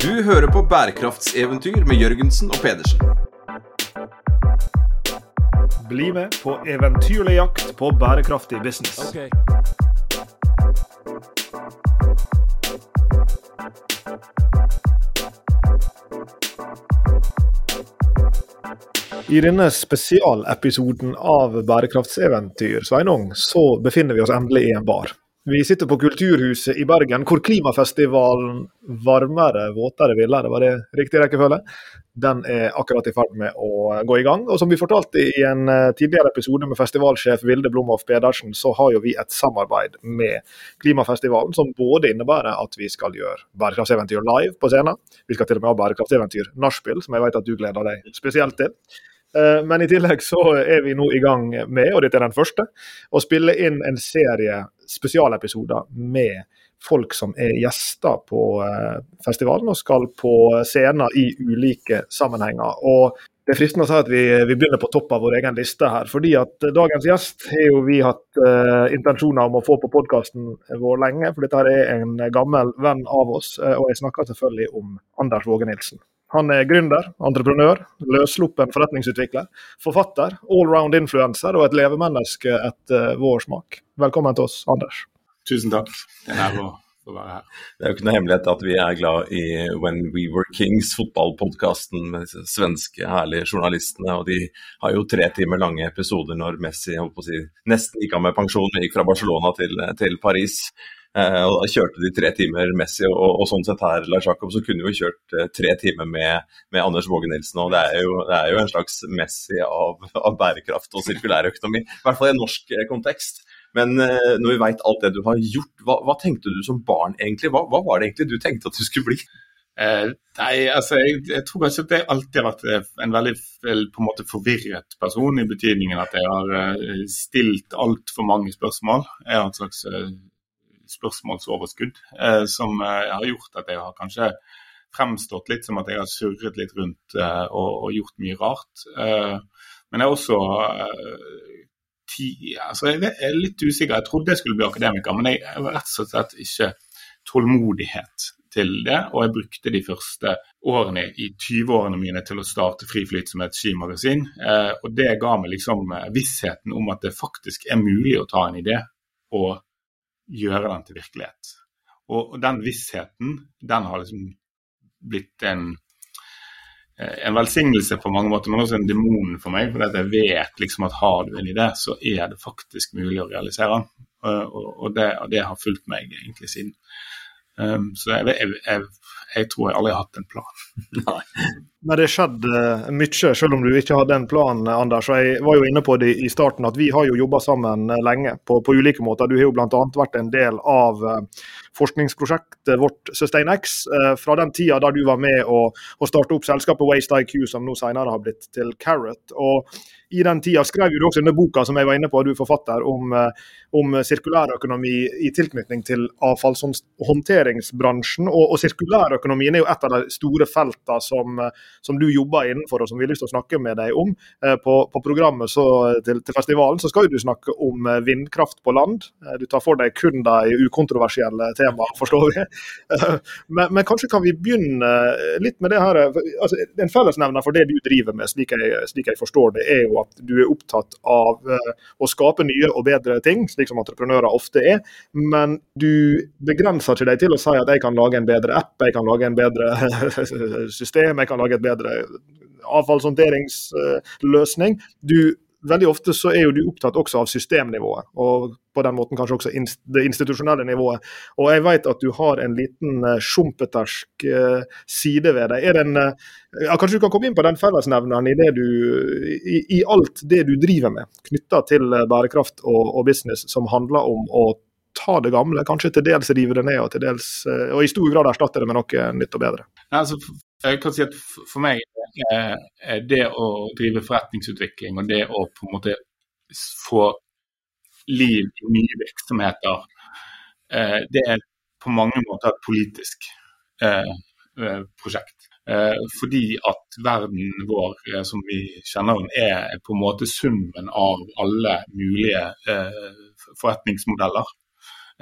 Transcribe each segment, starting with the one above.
Du hører på bærekraftseventyr med Jørgensen og Pedersen. Bli med på eventyrlig jakt på bærekraftig business. I denne spesialepisoden av Bærekraftseventyr Sveinung, så befinner vi oss endelig i en bar. Vi sitter på Kulturhuset i Bergen, hvor klimafestivalen Varmere, våtere, villere, var det riktig rekkefølge? Den er akkurat i ferd med å gå i gang. Og som vi fortalte i en eh, tidligere episode med festivalsjef Vilde Blomhoff Pedersen, så har jo vi et samarbeid med klimafestivalen som både innebærer at vi skal gjøre bærekraftseventyr live på scenen. Vi skal til og med ha bærekraftseventyr nachspiel, som jeg vet at du gleder deg spesielt til. Eh, men i tillegg så er vi nå i gang med, og dette er den første, å spille inn en serie spesialepisoder med folk som er gjester på eh, festivalen og skal på scener i ulike sammenhenger. Og det er fristende å si at vi, vi, begynner på topp av vår egen liste her. fordi at dagens gjest har jo vi hatt uh, intensjoner om å få på podkasten vår lenge. For dette er en gammel venn av oss. Og jeg snakker selvfølgelig om Anders Våge Nilsen. Han er gründer, entreprenør, løssluppen forretningsutvikler, forfatter, allround-influenser og et levemenneske etter vår smak. Velkommen til oss, Anders. Tusen takk. Det er å være her. Det er jo ikke noe hemmelighet at vi er glad i When We Were Kings, fotballpodkasten med de svenske herlige journalistene. og De har jo tre timer lange episoder når Messi si, nesten gikk av med pensjon, gikk fra Barcelona til, til Paris. Eh, og Da kjørte de tre timer Messi, og, og sånn sett her Lars Jakob, så kunne vi jo kjørt eh, tre timer med, med Anders Våge Nilsen. og det er, jo, det er, jo, en slags Messi av, av bærekraft og sirkulærøkonomi. I hvert fall i en norsk eh, kontekst. Men når vi veit alt det du har gjort, hva, hva, tenkte du som barn egentlig? Hva, hva, var det egentlig du tenkte at du skulle bli? Eh, nei, altså jeg, jeg, tror kanskje at jeg alltid har vært en veldig på en måte forvirret person, i betydningen at jeg har stilt altfor mange spørsmål. Jeg har en slags spørsmålsoverskudd eh, som eh, har gjort at jeg har kanskje fremstått litt som at jeg har surret litt rundt eh, og, og, gjort mye rart. Men jeg er også ti, altså jeg er litt usikker. Jeg trodde jeg skulle bli akademiker, men jeg har rett og slett ikke tålmodighet til det. Og jeg brukte de første årene i 20-årene mine til å starte Friflyt som et skimagasin. Og det ga meg liksom vissheten om at det faktisk er mulig å ta en idé og gjøre den til virkelighet. Og, og den vissheten, den har liksom blitt en, eh, en velsignelse på mange måter, men også en demon for meg. For jeg vet liksom at har du en idé, så er det faktisk mulig å realisere den. Og, og, det, og det, har fulgt meg egentlig siden. Um, så jeg, jeg, jeg, jeg, tror jeg aldri har hatt en plan. Nei. Men det skjedde mye, selv om du ikke hadde en plan, Anders. og Jeg var jo inne på det i starten at vi har jo jobba sammen lenge på, på, ulike måter. Du har jo bl.a. vært en del av eh, forskningsprosjektet vårt SustainX eh, fra den tida da du var med å, starte opp selskapet Waste IQ, som nå senere har blitt til Carrot. Og i den tida skrev du også denne boka som jeg var inne på, du er forfatter, om, eh, om sirkulærøkonomi i tilknytning til avfallshåndteringsbransjen. Og, og sirkulærøkonomien er jo et av de store feltene som, som, du jobber innenfor, og som vi har lyst til å snakke med deg om. Eh, på, på programmet så, til, til, festivalen så skal du snakke om eh, vindkraft på land. Du tar for deg kun de ukontroversielle temaene, forstår vi. Men, men, kanskje kan vi begynne litt med det her. Altså, en fellesnevner for det du driver med, slik jeg, slik jeg forstår det, er jo at du er opptatt av uh, å skape nye og bedre ting, slik som entreprenører ofte er. Men du begrenser ikke deg til å si at jeg kan lage en bedre app, jeg kan lage en bedre system, jeg kan lage et bedre avfallshåndteringsløsning. Du veldig ofte så er jo du opptatt også av systemnivået, og på den måten kanskje også det institusjonelle nivået. Og jeg vet at du har en liten uh, side ved deg. Er det uh, ja, kanskje du kan komme inn på den fellesnevneren i, det du, i, i alt det du driver med, knytta til bærekraft og, og, business, som handler om å ta det gamle, kanskje til dels rive det ned, og til dels, og i stor grad erstatte det med noe nytt og bedre? Altså, jeg kan si at For meg er det å drive forretningsutvikling og det å på en måte få liv i nye virksomheter, eh, det er på mange måter et politisk eh, eh, prosjekt. Fordi at verden vår som vi kjenner den, er på en måte summen av alle mulige forretningsmodeller.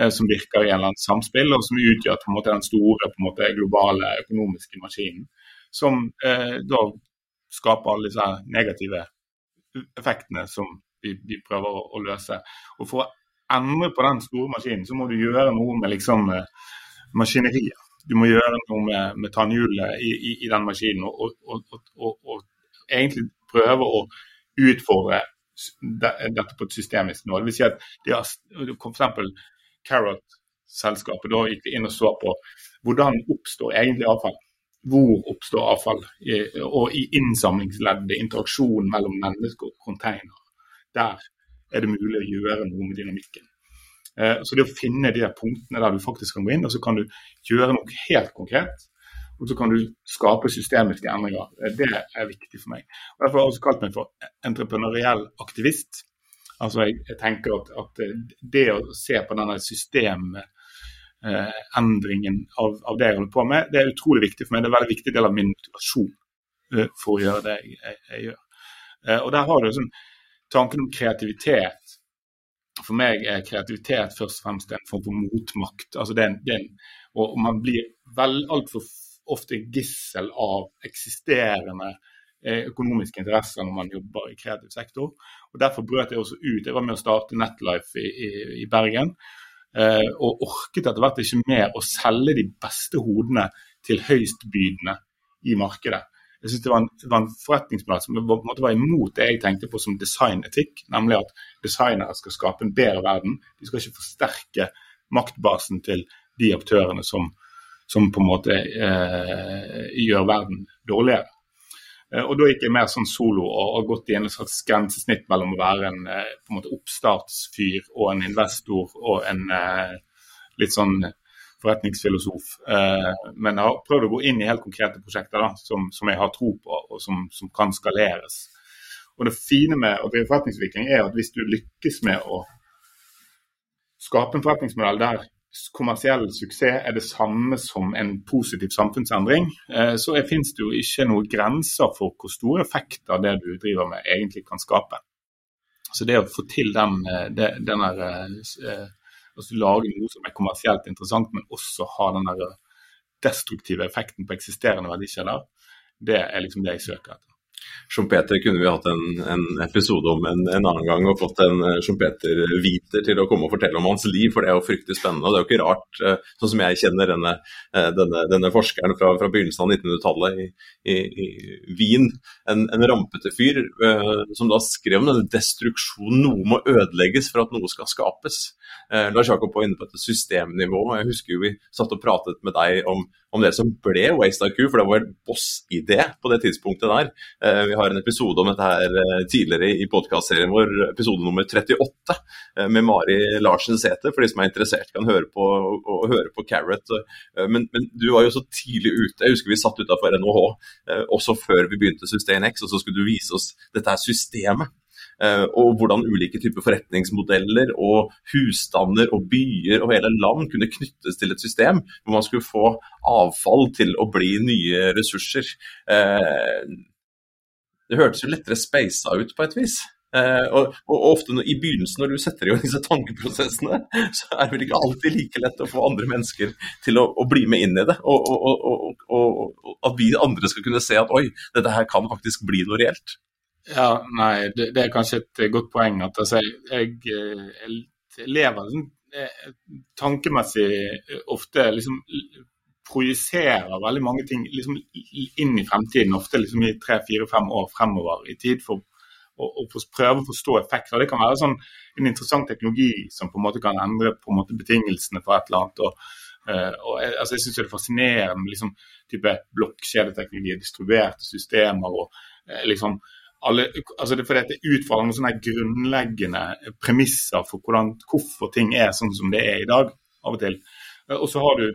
Eh, som virker i en eller annen samspill, og som utgjør på en måte den store måte, globale økonomiske maskinen. Som eh, da skaper alle disse negative effektene som vi, vi prøver å, å, løse. Og For å endre på den store maskinen, så må du gjøre noe med liksom, eh, maskineriet. Du må gjøre noe med, med tannhjulet i, i, i, den maskinen, og, og, og, egentlig prøve å utfordre dette på et systemisk nivå. Det vil si at de har, for Carrot-selskapet da gikk inn og så på hvordan oppstår egentlig avfall. Hvor oppstår avfall? Og i innsamlingsleddet, interaksjonen mellom mennesker og container. Der er det mulig å gjøre noe med dynamikken. Eh, så det å finne de punktene der du faktisk kan gå inn, og så kan du gjøre noe helt konkret. Og så kan du skape systemiske endringer. Eh, det er viktig for meg. Og Derfor har jeg også kalt meg for entreprenøriell aktivist. Altså jeg, jeg tenker at, at, det å se på denne systemendringen eh, av, av, det jeg holder på med, det er utrolig viktig for meg. Det er en veldig viktig del av min motivasjon eh, for å gjøre det jeg, jeg, jeg gjør. Eh, og der har du sånn, tanken om kreativitet for meg er kreativitet først og fremst en form for motmakt. Altså det er en, det er en, og man blir altfor ofte gissel av eksisterende eh, økonomiske interesser når man jobber i kreativ sektor. og Derfor brøt jeg også ut. Jeg var med å starte Netlife i, i, i Bergen. Eh, og orket etter hvert ikke mer å selge de beste hodene til høystbydende i markedet. Jeg synes det var en, det en forretningsplan som på en måte var imot det jeg tenkte på som designetikk, nemlig at designere skal skape en bedre verden. De skal ikke forsterke maktbasen til de aktørene som, som på en måte eh, gjør verden dårligere. Eh, og Da gikk jeg mer sånn solo og har gått i en slags grensesnitt mellom å være en, eh, en måte oppstartsfyr og en investor og en eh, litt sånn forretningsfilosof. Eh, men jeg har prøvd å gå inn i helt konkrete prosjekter da, som, som, jeg har tro på, og som, som, kan skaleres. Og Det fine med å drive forretningsutvikling er at hvis du lykkes med å skape en forretningsmodell der kommersiell suksess er det samme som en positiv samfunnsendring, eh, så finnes det jo ikke noen grenser for hvor store effekter det du driver med egentlig kan skape. Så det å få til den, eh, den, der, altså lage noe som er kommersielt interessant, men også ha den der destruktive effekten på eksisterende verdikjeder, det er liksom det jeg søker etter. Schumpeter kunne vi hatt en, en episode om en, en, annen gang og fått en eh, Schumpeter-viter til å komme og fortelle om hans liv, for det er jo fryktelig spennende. og Det er jo ikke rart, eh, sånn som jeg kjenner denne, eh, denne, denne forskeren fra, fra, begynnelsen av 1900-tallet i, i, i, Wien, en, en rampete fyr, som da skrev om denne destruksjonen. Noe må ødelegges for at noe skal skapes. Lars Jakob var inne på systemnivå. Jeg husker jo vi satt og pratet med deg om, om det som ble Waste IQ, for det var en boss-idé på det tidspunktet der. Eh, vi har en episode om dette her eh, tidligere i podkastserien vår, episode nummer 38, eh, med Mari Larsen Sæther. For de som er interessert, kan høre på, og, høre på Carrot. Men, men, du var jo så tidlig ute. Jeg husker vi satt utafor NHH også før vi begynte Sustain X, og så skulle du vise oss dette her systemet. Og hvordan ulike typer forretningsmodeller og husstander og byer og hele land kunne knyttes til et system hvor man skulle få avfall til å bli nye ressurser. Det hørtes jo lettere speisa ut på et vis. Eh, og, og, ofte når, i begynnelsen, når du setter i gang disse tankeprosessene, så er det vel ikke alltid like lett å få andre mennesker til å, å bli med inn i det. Og, og, og, at vi andre skal kunne se at oi, dette her kan faktisk bli noe reelt. Ja, nei, det, det er kanskje et godt poeng. at altså, jeg, jeg, jeg lever sånn, tankemessig ofte liksom projiserer veldig mange ting liksom, inn i fremtiden, ofte liksom i tre-fire-fem år fremover i tid, for å, prøve å forstå effekter. Det kan være sånn, en interessant teknologi som på en måte kan endre på en måte betingelsene for et eller annet. og, uh, og jeg, altså jeg synes det er fascinerende med liksom, type blokkjedeteknologi, distribuerte systemer og uh, liksom alle, altså det, for det utfordrer noen sånne grunnleggende premisser for hvordan, hvorfor ting er sånn som det er i dag, av og til. Og så har du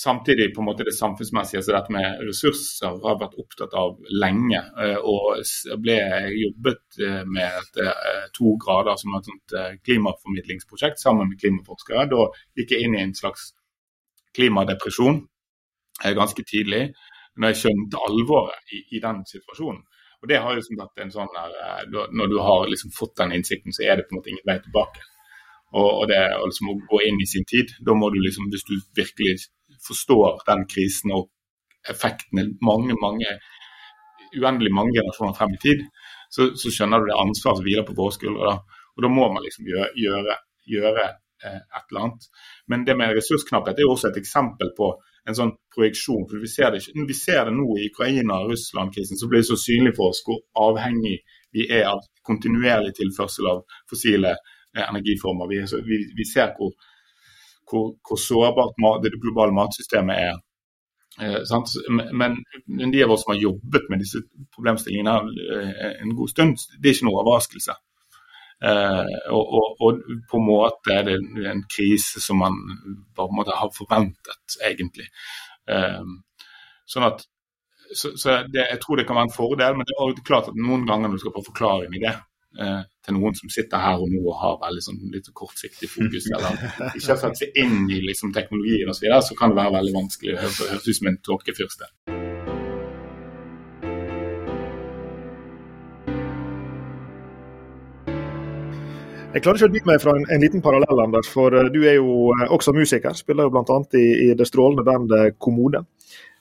Samtidig på en måte det samfunnsmessige, så dette med ressurser har vært opptatt av lenge. Eh, og ble jobbet eh, med et, eh, to grader som et sånt klimaformidlingsprosjekt sammen med klimaforskere. Da gikk jeg inn i en slags klimadepresjon ganske tidlig, når jeg skjønte alvoret i, i den situasjonen. Og det har jo som sagt en sånn der, Når du har liksom fått den innsikten, så er det på en måte ingen vei tilbake. Og, og det er liksom å gå inn i sin tid. Da må du liksom, Hvis du virkelig forstår den krisen og effektene mange, mange, uendelig mange generasjoner frem i tid, så, så skjønner du det ansvaret som hviler på våre skuldre. Da. Og da må man liksom gjøre, gjøre, gjøre eh, et eller annet. Men det med ressursknapphet er jo også et eksempel på en sånn projeksjon. for Vi ser det, vi ser det nå i Ukraina- og Russland-krisen, så blir det så synlig for oss hvor avhengig vi er av kontinuerlig tilførsel av fossile eh, energiformer. Vi, vi, vi ser hvor, hvor, hvor sårbart det globale matsystemet er. Eh, men, de av oss som har jobbet med disse problemstillingene eh, en god stund, det er ikke noe overraskelse. Eh, og, og, og, på en måte er det en krise som man på en måte har forventet, egentlig. Sånn at så, så det, Jeg tror det kan være en fordel, men det er klart at noen ganger når du skal få forklaring i det eh, til noen som sitter her og nå og har veldig sånn litt kortsiktig fokus, eller ikke har satt seg inn i liksom, teknologien osv., så, videre, så kan det være veldig vanskelig. Det høres ut som en tåkefyrste. Jeg klarer ikke å dy meg fra en, en, liten parallell, Anders. For uh, du er jo uh, også musiker. Spiller jo bl.a. I, i det strålende bandet Kommode.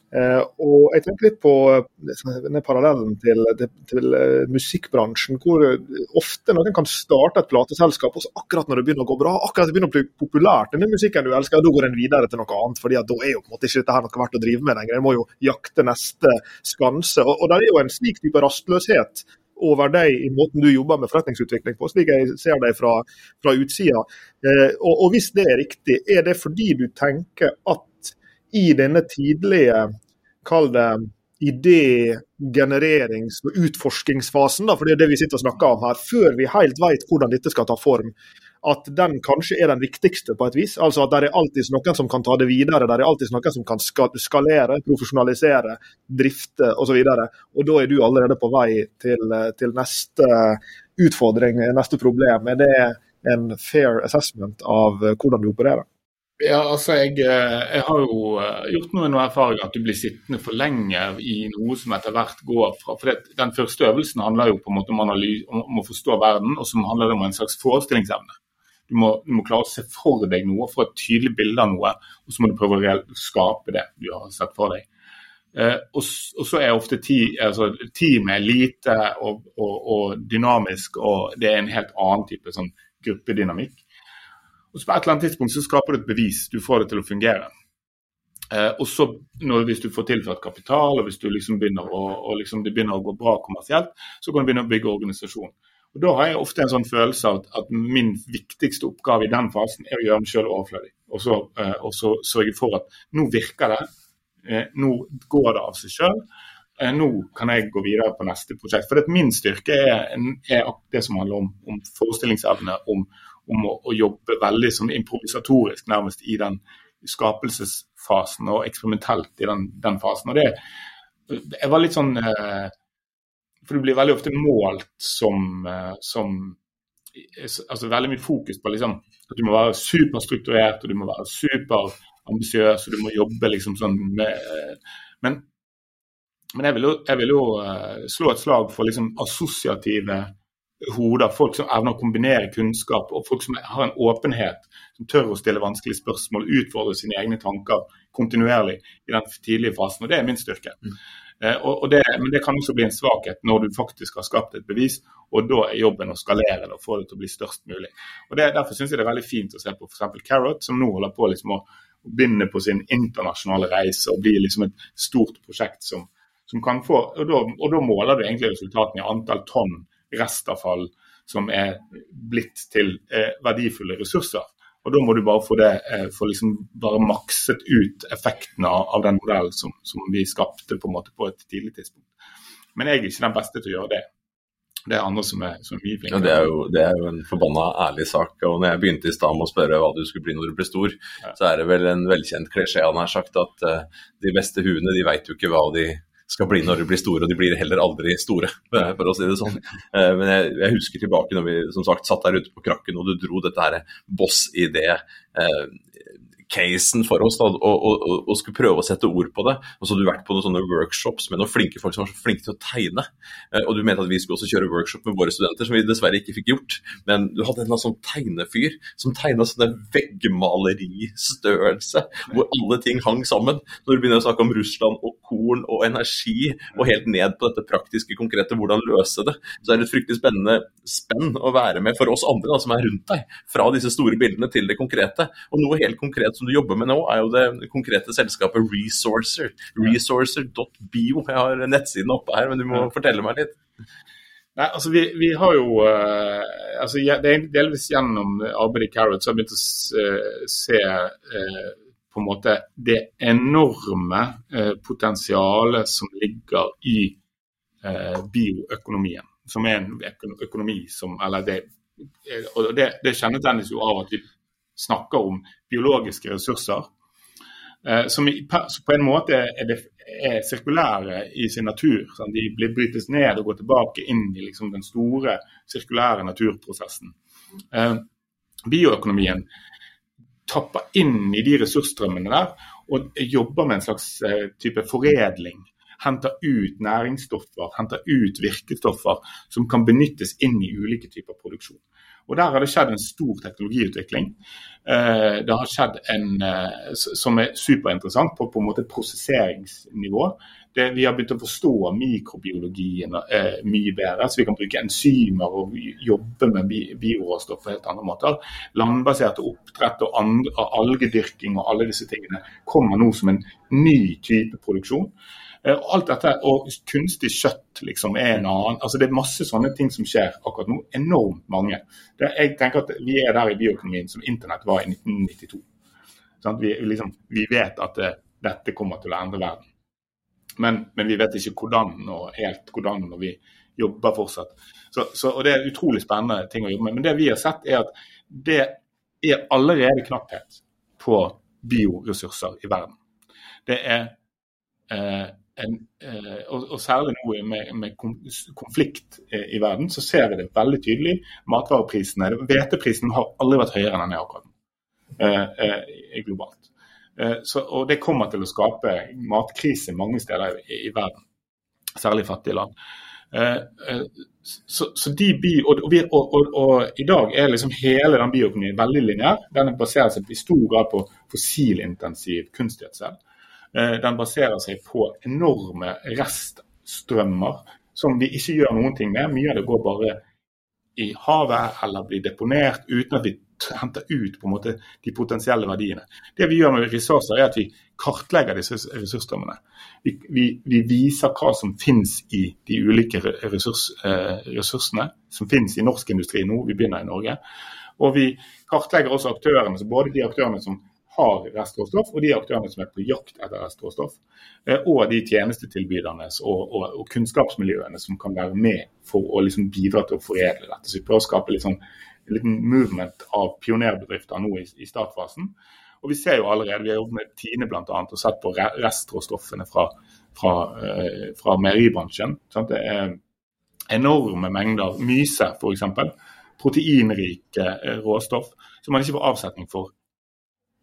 Uh, og jeg tenker litt på denne parallellen til, til, til musikkbransjen, hvor ofte noen kan starte et plateselskap, og så akkurat når det begynner å gå bra, akkurat det begynner å bli populært, denne musikken du elsker, da går en videre til noe annet. fordi da er jo på en måte ikke dette her noe verdt å drive med lenger. En må jo jakte neste skanse. Og, og det er jo en slik type rastløshet over deg i måten du jobber med forretningsutvikling på, slik jeg ser deg fra, fra utsida. Eh, og, og, hvis det er riktig, er det fordi du tenker at i denne tidlige, kall det idégenererings- og utforskingsfasen, da, for det er det vi sitter og snakker om her, før vi helt vet hvordan dette skal ta form, at den kanskje er den viktigste på et vis. Altså at det er alltid noen som kan ta det videre. Det er alltid noen som kan skalere, profesjonalisere, drifte osv. Og, da er du allerede på vei til, til neste utfordring, neste problem. Er det en fair assessment av hvordan du opererer? Ja, altså jeg, jeg, har jo eh, gjort noen erfaringer at du blir sittende for lenge i noe som etter hvert går fra for det, Den første øvelsen handler jo på en måte om, analyse, om å forstå verden, og så handler det om en slags forestillingsevne. Du må, du må, klare å se for deg noe, få et tydelig bilde av noe, og så må du prøve å skape det du har sett for deg. Eh, og, og, så er ofte ti, altså, teamet lite og, og, og, dynamisk, og det er en helt annen type sånn, gruppedynamikk. Og så På et eller annet tidspunkt så skaper du et bevis, du får det til å fungere. Eh, og så når, Hvis du får tilført kapital og hvis liksom å, og liksom det begynner å gå bra kommersielt, så kan du begynne å bygge organisasjon. Og Da har jeg ofte en sånn følelse av at min viktigste oppgave i den fasen er å gjøre meg sjøl overflødig. Og så, eh, og så sørge for at nå virker det, eh, nå går det av seg sjøl. Eh, nå kan jeg gå videre på neste prosjekt. For min styrke er, er det som handler om, om forestillingsevne, om, om å, å, jobbe veldig som improvisatorisk nærmest i den skapelsesfasen og eksperimentelt i den, den fasen. Og det, jeg var litt sånn eh, for du blir veldig ofte målt som, eh, som altså Veldig mye fokus på liksom, at du må være superstrukturert og du må være superambisiøs og du må jobbe liksom sånn med Men, men jeg, vil jo, jeg, vil jo, eh, slå et slag for liksom assosiative hoder. Folk som evner å kombinere kunnskap, og folk som har en åpenhet, som tør å stille vanskelige spørsmål, utfordre sine egne tanker kontinuerlig i den tidlige fasen. og Det er min styrke. Mm. Eh, og, og det, men det kan også bli en svakhet når du faktisk har skapt et bevis, og da er jobben å skalere det og få det til å bli størst mulig. Og det, Derfor syns jeg det er veldig fint å se på f.eks. Carrot, som nå holder på liksom å begynne på sin internasjonale reise og bli liksom et stort prosjekt som, som kan få og da, og da måler du egentlig resultatene i antall tonn restavfall som er blitt til eh, verdifulle ressurser. Og Da må du bare få det, eh, få liksom bare makset ut effekten av den modellen som, som, vi skapte på en måte på et tidlig tidspunkt. Men jeg er ikke den beste til å gjøre det. Det er andre som er, som er mye flinkere. Ja, det, er jo, det, er jo, en forbanna ærlig sak. og når jeg begynte i stad med å spørre hva du skulle bli når du ble stor, ja. så er det vel en velkjent klisjé han har sagt at uh, de beste huene de veit jo ikke hva de skal bli når de blir store, og de blir heller aldri store, for å si det sånn. Eh, men jeg, jeg husker tilbake når vi som sagt satt der ute på krakken og du dro dette her boss-idé. Casen for oss da, og, og, og, skulle prøve å sette ord på det. Og så hadde du vært på noen sånne workshops med noen flinke folk som var så flinke til å tegne. Eh, og du mente at vi skulle også kjøre workshop med våre studenter, som vi dessverre ikke fikk gjort. Men du hadde en eller annen sånn tegnefyr som tegna sånne veggmaleristørrelse, hvor alle ting hang sammen. Når du begynner å snakke om Russland og korn og energi, og helt ned på dette praktiske, konkrete, hvordan løse det, så er det et fryktelig spennende spenn å være med for oss andre da, som er rundt deg. Fra disse store bildene til det konkrete. Og noe helt konkret som du jobber med nå, er jo det konkrete selskapet Resourcer. Resourcer.bio. Jeg har nettsiden oppe her, men du må fortelle meg litt. Nei, altså vi, vi har jo uh, altså Det er delvis gjennom arbeidet i Carrot så har vi begynt å uh, se uh, på en måte det enorme potensialet som ligger i bioøkonomien. Som er en økonomi som Eller det, og det, det kjennetegnes jo av at vi snakker om biologiske ressurser. Eh, som på en måte er, sirkulære i sin natur. Sånn. De brytes ned og går tilbake inn i liksom, den store sirkulære naturprosessen. Eh, bioøkonomien tapper inn i de ressursstrømmene der og jobber med en slags eh, type foredling. Henter ut næringsstoffer, henter ut virkestoffer som kan benyttes inn i ulike typer produksjon. Og Der har det skjedd en stor teknologiutvikling. Eh, det har skjedd en eh, som er superinteressant på, på en måte prosesseringsnivå. Det, vi har begynt å forstå mikrobiologien eh, mye bedre. så Vi kan bruke enzymer og jobbe med bi, bioråstoff på helt andre måter. Landbaserte oppdrett og andre, algedyrking og alle disse tingene kommer nå som en ny type produksjon. Eh, alt dette, Og kunstig kjøtt liksom er en annen. altså Det er masse sånne ting som skjer akkurat nå. Enormt mange. Det, jeg tenker at Vi er der i bioøkonomien som internett var i 1992. Sånn, vi, liksom, vi, vet at det, dette kommer til å endre verden. Men, men, vi vet ikke hvordan og helt hvordan, når vi jobber fortsatt. Så, så, og Det er utrolig spennende ting å jobbe med. Men det vi har sett, er at det er allerede knapphet på bioressurser i verden. Det er eh, en, eh, og, og, særlig nå med, med, konflikt eh, i verden, så ser vi det veldig tydelig. Matvareprisene, Hveteprisen har aldri vært høyere enn den er akkurat nå eh, globalt. Så, og Det kommer til å skape matkrise mange steder i, i verden, særlig i fattige land. Så, så de bi, og, og, og, I dag er liksom hele den bioøkonomien veldig lineær. Den baserer seg i stor grad på fossilintensiv kunstgjødsel. Eh, den baserer seg på enorme reststrømmer som vi ikke gjør noen ting med. Mye av det går bare i havet eller blir deponert uten at vi henter ut på en måte de potensielle verdiene. Det vi gjør med ressurser, er at vi kartlegger disse ressursstrømmene. Vi, vi, vi viser hva som finnes i de ulike ressurs, eh, ressursene som finnes i norsk industri nå. Vi begynner i Norge. Og vi kartlegger også aktørene, så både de aktørene som har restråstoff, og de aktørene som er på jakt etter restråstoff. Eh, og de tjenestetilbyderne og, og, og, kunnskapsmiljøene som kan være med for å liksom bidra til å foredle dette. Så vi prøver å skape litt sånn, en liten movement av pionerbedrifter nå i, i startfasen. Og Vi ser jo allerede, vi har jobbet med Tine bl.a. og sett på restråstoffene fra, fra, uh, fra meieribransjen. Det er enorme mengder myse, f.eks. Proteinrike uh, råstoff som man ikke får avsetning for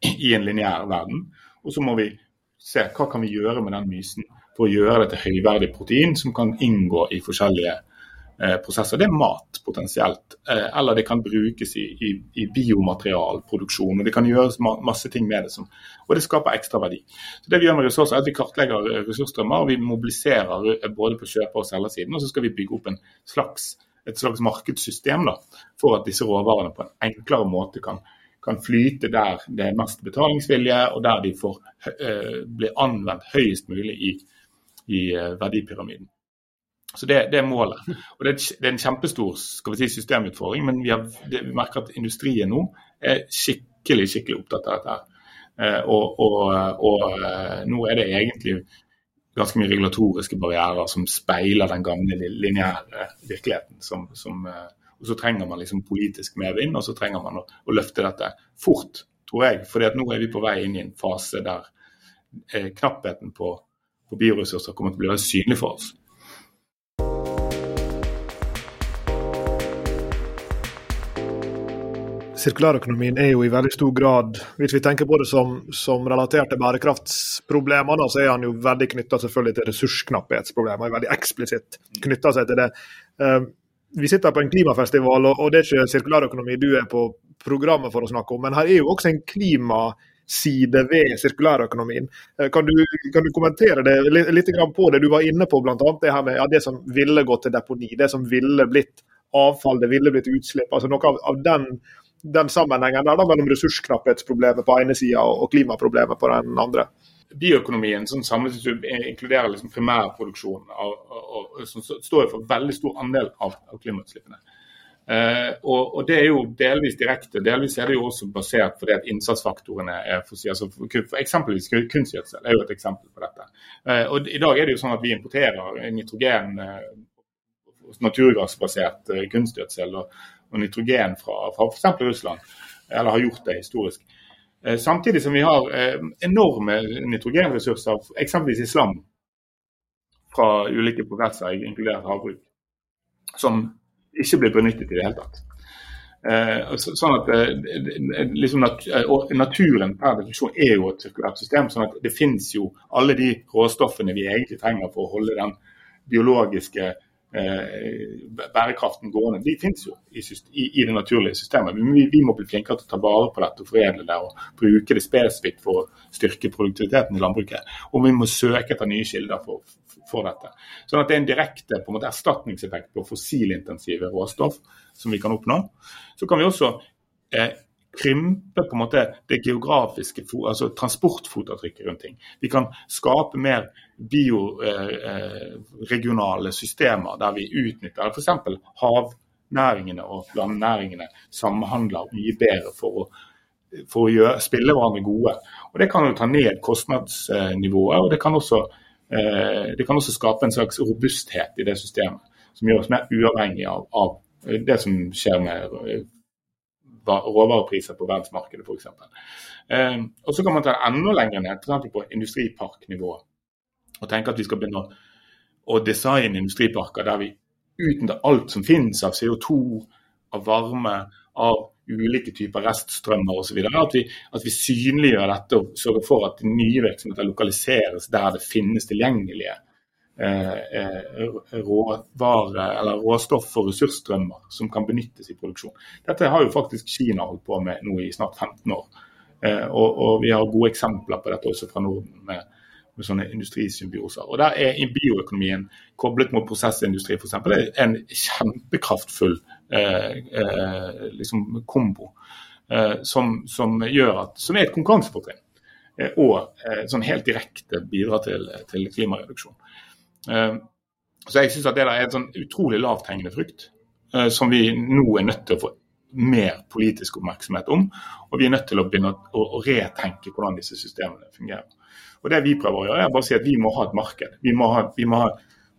i en lineær verden. Og så må vi se hva kan vi gjøre med den mysen for å gjøre det til høyverdig protein som kan inngå i forskjellige eh, prosesser. Det er mat potensielt, eh, eller det kan brukes i, i, i, biomaterialproduksjon. og Det kan gjøres ma masse ting med det, som, og det skaper ekstra verdi. Så det Vi gjør med ressurser er at vi kartlegger ressursstrømmer og vi mobiliserer eh, både på kjøper- og selgersiden. Og så skal vi bygge opp slags, et slags markedssystem da, for at disse råvarene på en enklere måte kan kan flyte der det er mest betalingsvilje, og der de får uh, bli anvendt høyest mulig i, i uh, verdipyramiden. Så det, det, er målet. Og det, er en kjempestor skal vi si, systemutfordring, men vi, har, det, vi merker at industrien nå er skikkelig skikkelig opptatt av dette. Uh, og, og, og nå er det egentlig ganske mye regulatoriske barrierer som speiler den gamle lineære virkeligheten som, som og så trenger man liksom politisk medvind, og så trenger man å, å løfte dette fort, tror jeg. For nå er vi på vei inn i en fase der eh, knappheten på, på bioressurser kommer til å bli veldig synlig for oss. sirkulærøkonomien er jo i veldig stor grad, hvis vi tenker på det som, som relatert til bærekraftsproblemene, så er han jo veldig knytta selvfølgelig til ressursknapphetsproblemer. Veldig eksplisitt knytta seg til det. Vi sitter på en klimafestival, og, det er ikke sirkulærøkonomi du er på programmet for å snakke om, men her er jo også en klimaside ved sirkulærøkonomien. Uh, kan du, kan du kommentere det litt, litt på det du var inne på, bl.a. Det her med ja, det som ville gått til deponi, det som ville blitt avfall, det ville blitt utslipp. altså Noe av, av den, den, sammenhengen der da, mellom ressursknapphetsproblemet på ene sida og klimaproblemet på den andre. Bioøkonomien som samlet inkluderer liksom primærproduksjon, som står for veldig stor andel av, av klimautslippene. Uh, og, og, Det er jo delvis direkte, delvis er det jo også basert det at innsatsfaktorene er fossile. Altså for, for eksempelvis kunstgjødsel er jo et eksempel på dette. Uh, og I dag er det jo sånn at vi importerer nitrogen uh, naturgassbasert eh, kunstgjødsel og, og, nitrogen fra, fra f.eks. Russland, eller har gjort det historisk. Eh, samtidig som vi har eh, enorme nitrogenressurser, eksempelvis i slam fra ulike prosesser, inkludert havbruk, som ikke blir benyttet i det hele tatt. sånn at liksom Naturen per definisjon er jo et sirkulært system. sånn at Det finnes jo alle de råstoffene vi egentlig trenger for å holde den biologiske Eh, bærekraften gående, de finnes jo i, i, det naturlige systemet. Men vi, vi, må bli flinkere til å ta vare på dette og foredle det og bruke det spesifikt for å styrke produktiviteten i landbruket. Og vi må søke etter nye kilder for, for dette. Sånn at det er en direkte på en måte, erstatningseffekt på fossilintensive råstoff som vi kan oppnå. Så kan vi også eh, krympe på en måte det geografiske altså transportfotavtrykket rundt ting. Vi kan skape mer bioregionale eh, eh systemer der vi utnytter f.eks. havnæringene og landnæringene samhandler mye bedre for å, for å gjøre, spille hverandre gode. Og Det kan jo ta ned kostnadsnivået, og det kan, også, eh, det kan også skape en slags robusthet i det systemet. Som gjør oss mer uavhengig av, av det som skjer med råvarepriser på verdensmarkedet f.eks. Eh, og så kan man ta det enda lenger ned, f.eks. på industriparknivå. Og tenke at vi skal begynne å designe industriparker der vi utnytter alt som finnes av CO2, av varme, av ulike typer reststrømmer osv. At, vi, at vi synliggjør dette og sørger for at nye virksomheter lokaliseres der det finnes tilgjengelige råvare eller råstoff og ressursstrømmer som kan benyttes i produksjon. Dette har jo faktisk Kina holdt på med nå i snart 15 år. Eh, og, og vi har gode eksempler på dette også fra Norden med, med sånne industrisymbioser. Og Der er bioøkonomien koblet mot prosessindustri f.eks. en kjempekraftfull eh, eh, liksom kombo eh, som, som, gjør at, som er et konkurransefortrinn. og sånn helt direkte bidrar til, til klimareduksjon. Eh, så jeg syns at det er en sånn utrolig lavthengende frukt eh, som vi nå er nødt til å få mer politisk oppmerksomhet om. Og vi er nødt til å begynne å, å retenke hvordan disse systemene fungerer. Og Det vi prøver å gjøre, er bare å si at vi må ha et marked. Vi må ha, vi må ha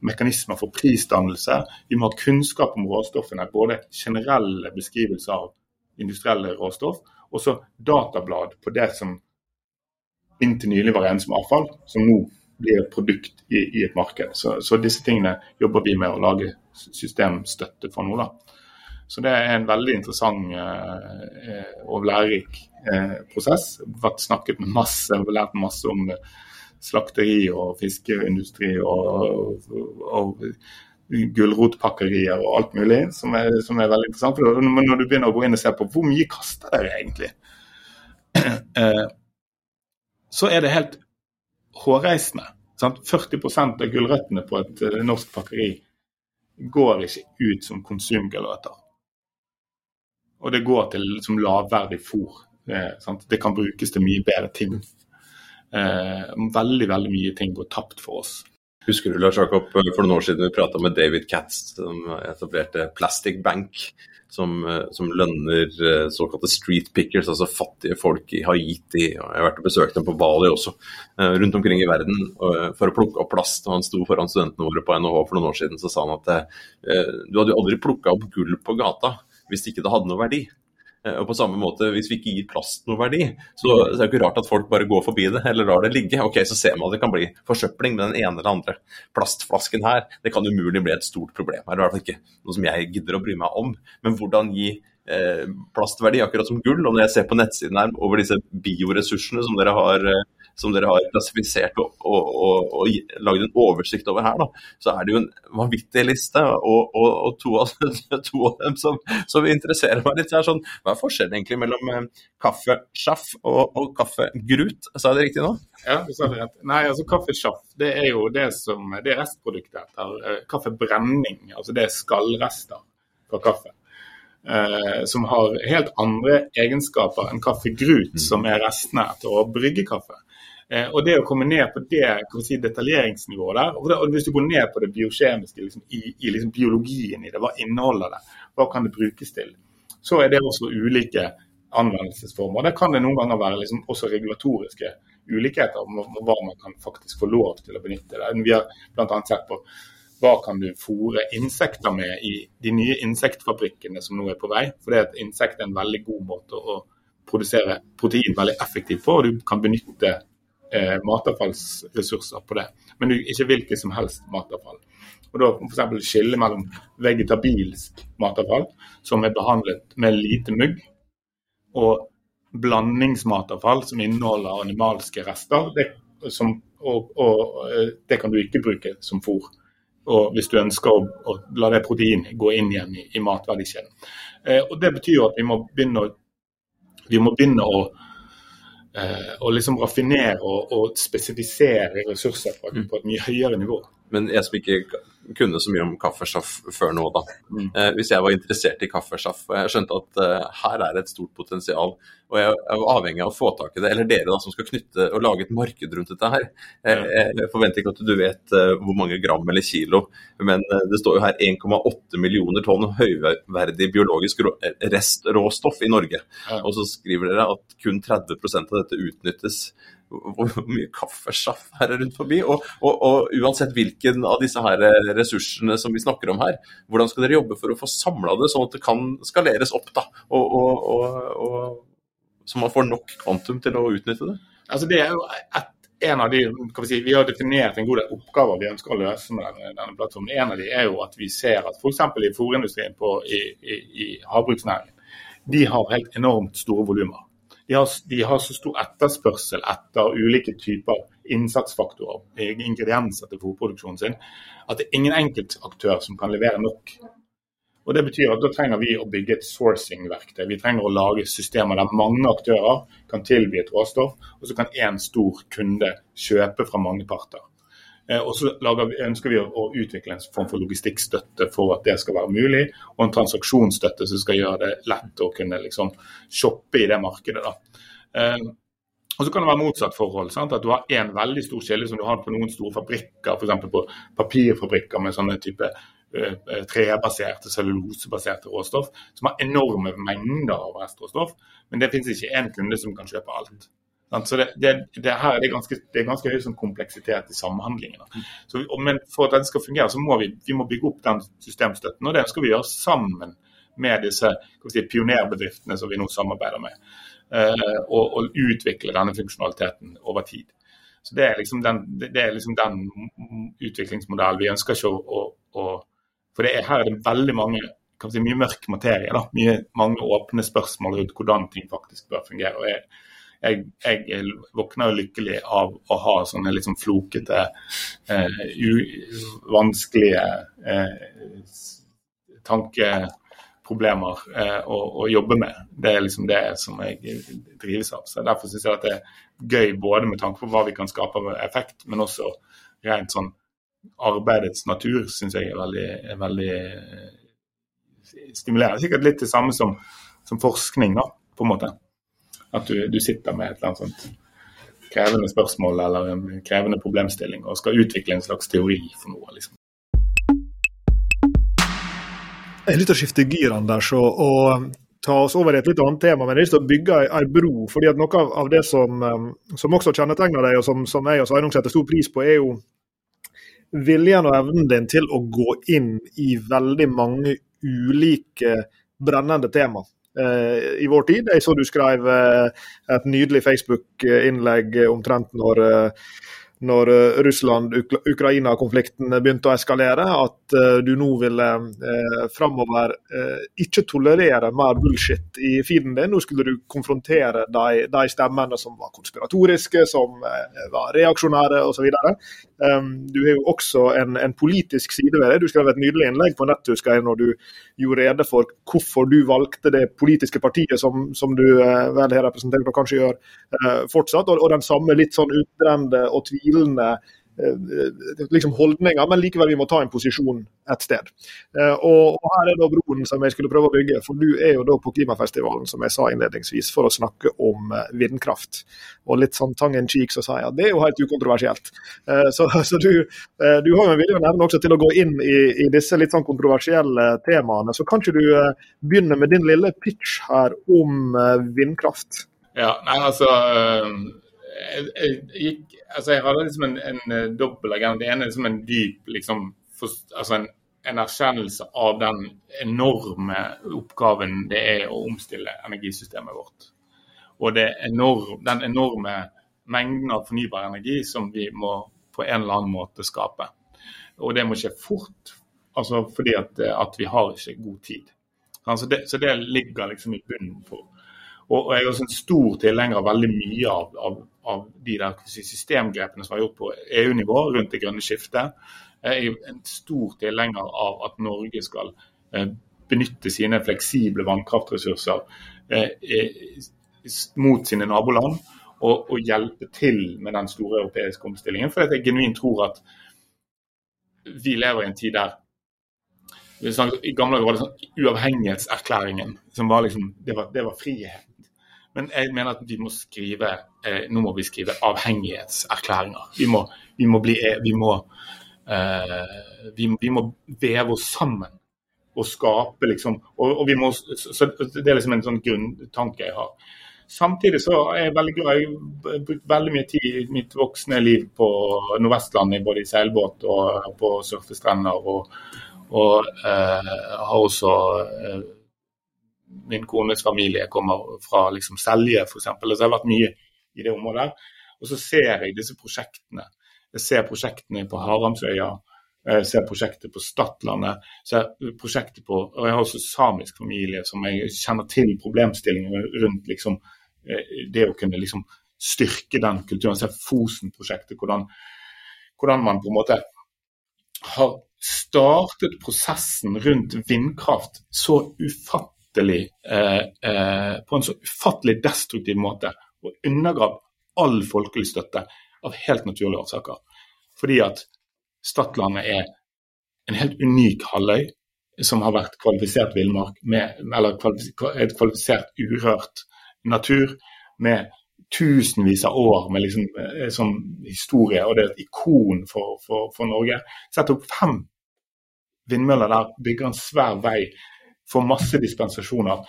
mekanismer for prisdannelse. Vi må ha kunnskap om råstoffene. Både generelle beskrivelser av industrielle råstoff, og så datablad på det som inntil nylig var regnet som avfall, som nå blir et produkt i, i et marked. Så, så, disse tingene jobber vi med å lage systemstøtte for nå. da. Så det er en veldig interessant eh, og lærerik eh, prosess. Vært snakket med masse, lært masse om slakteri og fiskeindustri og, og, og gulrotpakkerier og alt mulig, som er, som er, veldig interessant. For når du begynner å gå inn og se på hvor mye kaster dere egentlig, eh, så er det helt hårreisende. Sant? 40% av gulrøttene på et uh, norsk pakkeri går ikke ut som konsumgulrøtter. Og det går til som lavverdig fôr. Sant? det kan brukes til mye bedre ting. Eh, veldig, veldig mye ting går tapt for oss. Husker du Lars Jakob, for noen år siden vi prata med David Katz, som etablerte Plastic Bank som, eh, som lønner eh, såkalte street pickers, altså fattige folk i Haiti. Jeg har vært og besøkt dem på Bali også, eh, rundt omkring i verden for å plukke opp plast. og Han sto foran studentene våre på NHH for noen år siden så sa han at du hadde jo aldri plukka opp gull på gata hvis ikke det hadde noe verdi. Eh, og på samme måte, Hvis vi ikke gir plast noe verdi, så, så er det ikke rart at folk bare går forbi det eller lar det ligge. Ok, Så ser man at det kan bli forsøpling med den ene eller andre plastflasken her. Det kan umulig bli et stort problem. Det er i hvert fall ikke noe som jeg gidder å bry meg om. Men hvordan gi eh, plastverdi, akkurat som gull. Og når jeg ser på nettsiden her over disse bioressursene som dere har, eh, som dere har klassifisert og, og, og, og lagd en oversikt over her, da, så er det jo en vanvittig liste. Og, og to, av, to, av, dem som, som interesserer meg litt, er sånn Hva er forskjellen egentlig mellom eh, kaffesjaff og, og kaffegrut? Sa jeg det riktig nå? Ja, du sa det rett. Nei, altså kaffesjaff det er jo det som det er restproduktet etter uh, kaffebrenning. Altså det er skallrester fra kaffe. Uh, som har helt andre egenskaper enn kaffegrut, mm. som er restene etter å brygge kaffe. Uh, og det å komme ned på det si, detaljeringsnivået der, og, det, og, hvis du går ned på det biokjemiske, liksom, i, i liksom biologien i det, hva inneholder det, hva kan det brukes til, så er det også ulike anvendelsesformer. Det kan det noen ganger være liksom også regulatoriske ulikheter om hva man kan faktisk få lov til å benytte det. Vi har bl.a. sett på hva kan du fòre insekter med i de nye insektfabrikkene som nå er på vei. For det at insekt er en veldig god måte å produsere protein veldig effektivt på, og du kan benytte eh, matavfallsressurser på det. Men ikke hvilket som helst matavfall. Og da f.eks. skille mellom vegetabilsk matavfall, som er behandlet med lite mugg, og blandingsmatavfall som inneholder animalske rester. Det, som, og, og, eh, det kan du ikke bruke som fôr. Og hvis du ønsker å, å la det proteinet gå inn igjen i, i matverdikjeden. Eh, og Det betyr at vi må begynne å, vi må begynne å, eh, å liksom raffinere og, og, spesifisere ressurser på, på et mye høyere nivå. Men jeg som ikke kunne så mye om kaffesjaff før nå, da. Mm. Eh, hvis jeg var interessert i kaffesjaff og jeg skjønte at eh, her er det et stort potensial, og jeg er avhengig av å få tak i det, eller dere da som skal knytte og lage et marked rundt dette her. Jeg, eh, jeg forventer ikke at du vet uh, hvor mange gram eller kilo, men uh, det står jo her 1,8 millioner tonn høyverdig biologisk restråstoff i Norge. Ja. Og så skriver dere at kun 30% av dette utnyttes hvor mye kaffesjaff her er rundt forbi. Og, og, og, uansett hvilken av disse her ressursene som vi snakker om her, hvordan skal dere jobbe for å få samla det sånn at det kan skaleres opp? da, og, Så man får nok kvantum til å utnytte det? Altså Det er jo et, en av de, vi, si, vi har definert en god del oppgaver vi ønsker å løse med denne, denne plattformen. En av de er jo at vi ser at f.eks. i fòrindustrien i, i, i havbruksnæringen, de har helt enormt store volumer de har, de har, så stor etterspørsel etter ulike typer innsatsfaktorer, ingredienser til fôrproduksjonen sin, at det er ingen enkeltaktør som kan levere nok. Og Det betyr at da trenger vi å bygge et sourcing-verktøy. Vi trenger å lage systemer der mange aktører kan tilby et råstoff, og så kan én stor kunde kjøpe fra mange parter. Eh, og så ønsker vi å utvikle en form for logistikkstøtte for at det skal være mulig, og en transaksjonsstøtte som skal gjøre det lett å kunne liksom shoppe i det markedet. Da. Eh, og så kan det være motsatt forhold. Sant? At du har én veldig stor kilde som du har på noen store fabrikker, f.eks. på papirfabrikker med sånne type uh, trebaserte, cellulosebaserte råstoff, som har enorme mengder av restråstoff. Men det finnes ikke én kunde som kan kjøpe alt. Så det, det, det, her er ganske, det er ganske høy sånn kompleksitet i samhandlingen. Så, men for at den skal fungere, så må vi, vi må bygge opp den systemstøtten. Og det skal vi gjøre sammen med disse si, pionerbedriftene som vi nå samarbeider med. Uh, og, og, utvikle denne funksjonaliteten over tid. Så Det er liksom den, det er liksom den utviklingsmodellen vi ønsker ikke å, å, å For er, her er det veldig mange si, mye mørk materie. da, mye, Mange åpne spørsmål rundt hvordan ting faktisk bør fungere. og jeg jeg, jeg våkner lykkelig av å ha sånne sånn flokete, eh, vanskelige eh, tankeproblemer eh, å, å, jobbe med. Det er liksom det som jeg drives av. Så Derfor syns jeg at det er gøy både med tanke på hva vi kan skape av effekt, men også rent sånn arbeidets natur syns jeg er veldig, er veldig eh, stimulerende. Sikkert litt det samme som, som forskning, da, på en måte. At du, du, sitter med et eller annet sånt krevende spørsmål eller en krevende problemstilling og skal utvikle en slags teori for noe. liksom. Jeg har lyst til å skifte girene der så, og ta oss over i et litt annet tema. Men jeg har lyst til å bygge ei bro. fordi at Noe av det som, um, som også kjennetegner deg, og som, som jeg og Sveinung setter stor pris på, er jo viljen og evnen din til å gå inn i veldig mange ulike brennende tema. Eh, i vår tid. Jeg så du skrev eh, et nydelig Facebook-innlegg omtrent når, eh, når eh, Russland-Ukraina-konflikten begynte å eskalere, at du nå ville uh, framover ikke tolerere mer bullshit i feeden din. Nå skulle du konfrontere de, de stemmene som var konspiratoriske, som var reaksjonære osv. Um, du har jo også en, en, politisk side ved det. Du skrev et nydelig innlegg på nett husker jeg, når du gjorde rede for hvorfor du valgte det politiske partiet som, som du vel har representert og kanskje gjør fortsatt, og, og den samme litt sånn utbrente og tvilende eh, liksom holdninger, men likevel vi må ta en posisjon et sted. Eh, og, og Her er da broen som jeg skulle prøve å bygge. for Du er jo da på klimafestivalen som jeg sa innledningsvis, for å snakke om eh, vindkraft. Og litt sånn tang in cheek så sa jeg at det er jo helt ukontroversielt. Så, så du, du, har jo en vilje nevne også til å gå inn i, i, disse litt sånn kontroversielle temaene. Så kan ikke du begynne med din lille pitch her om vindkraft? Ja, nei altså jeg, jeg, gikk, altså jeg hadde liksom en, en eh, dobbel agenda. Det ene er liksom en dyp liksom, for, altså en, en, erkjennelse av den enorme oppgaven det er å omstille energisystemet vårt. Og enorm, den enorme mengden av fornybar energi som vi må på en eller annen måte skape. Og det må skje fort, altså fordi at, at vi har ikke god tid. Så det, så det ligger liksom i bunnen for og, jeg er også en stor tilhenger av veldig mye av, av, av de der systemgrepene som er gjort på EU-nivå rundt det grønne skiftet. Jeg er en stor tilhenger av at Norge skal eh, benytte sine fleksible vannkraftressurser eh, mot sine naboland og, og, hjelpe til med den store europeiske omstillingen. For jeg genuint tror at vi lever i en tid der i gamle dager var det sånn uavhengighetserklæringen som var liksom, det var, det var frihet. Men jeg mener at vi må skrive eh, nå må vi skrive avhengighetserklæringer. Vi må, vi må, bli, eh, vi må, eh, vi, vi må veve oss sammen og skape liksom og, og, vi må, så Det er liksom en sånn grunntanke jeg har. Samtidig så er jeg veldig glad Jeg har brukt veldig mye tid i mitt voksne liv på Nordvestlandet, både i seilbåt og på surfestrender. Og, og eh, har også eh, min kones familie kommer fra liksom Selje f.eks. Så jeg har vært mye i det området. Og så ser jeg disse prosjektene. Jeg ser prosjektene på Haramsøya, jeg ser prosjektet på Stadlandet. ser prosjektet på, og Jeg har også samisk familie som jeg kjenner til problemstillinger rundt liksom, eh, det å kunne liksom styrke den kulturen. Se Fosen-prosjektet, hvordan, hvordan man på en måte har startet prosessen rundt vindkraft så ufattelig ufattelig, eh, eh, på en så ufattelig destruktiv måte og undergravd all folkelig støtte av helt naturlige årsaker. Fordi at Stadlandet er en helt unik halvøy som har vært kvalifisert villmark, eller et kvalifisert urørt natur med tusenvis av år med liksom, eh, som historie, og det er et ikon for, for, for Norge. Sett opp fem vindmøller der, bygger en svær vei får masse dispensasjoner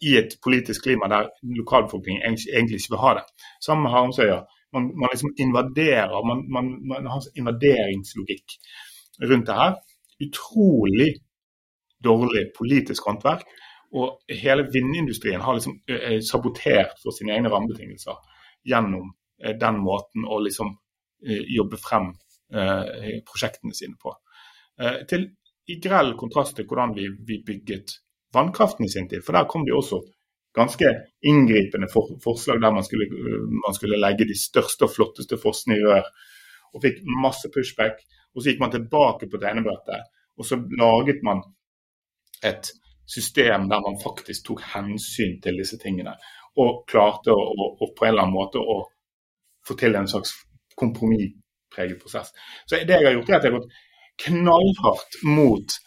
i et politisk klima der lokalbefolkningen egentlig ikke vil ha det. Sammen med Haramsøya. Man, man liksom invaderer, man, man, man har invaderingslogikk rundt det her. Utrolig dårlig politisk håndverk. Og hele vindindustrien har liksom sabotert for sine egne rammebetingelser gjennom den måten å liksom jobbe frem prosjektene sine på. Til i grell kontrast til hvordan vi, vi, bygget vannkraften i sin tid. For der kom det også ganske inngripende for, forslag der man skulle, man skulle, legge de største og flotteste fossene i rør. Og fikk masse pushback. Og så gikk man tilbake på tegnebrettet, og så laget man et system der man faktisk tok hensyn til disse tingene. Og klarte å, å, å på en eller annen måte å få til en slags kompromisspreget prosess. Så det jeg har gjort, er at jeg har gått knallhardt mot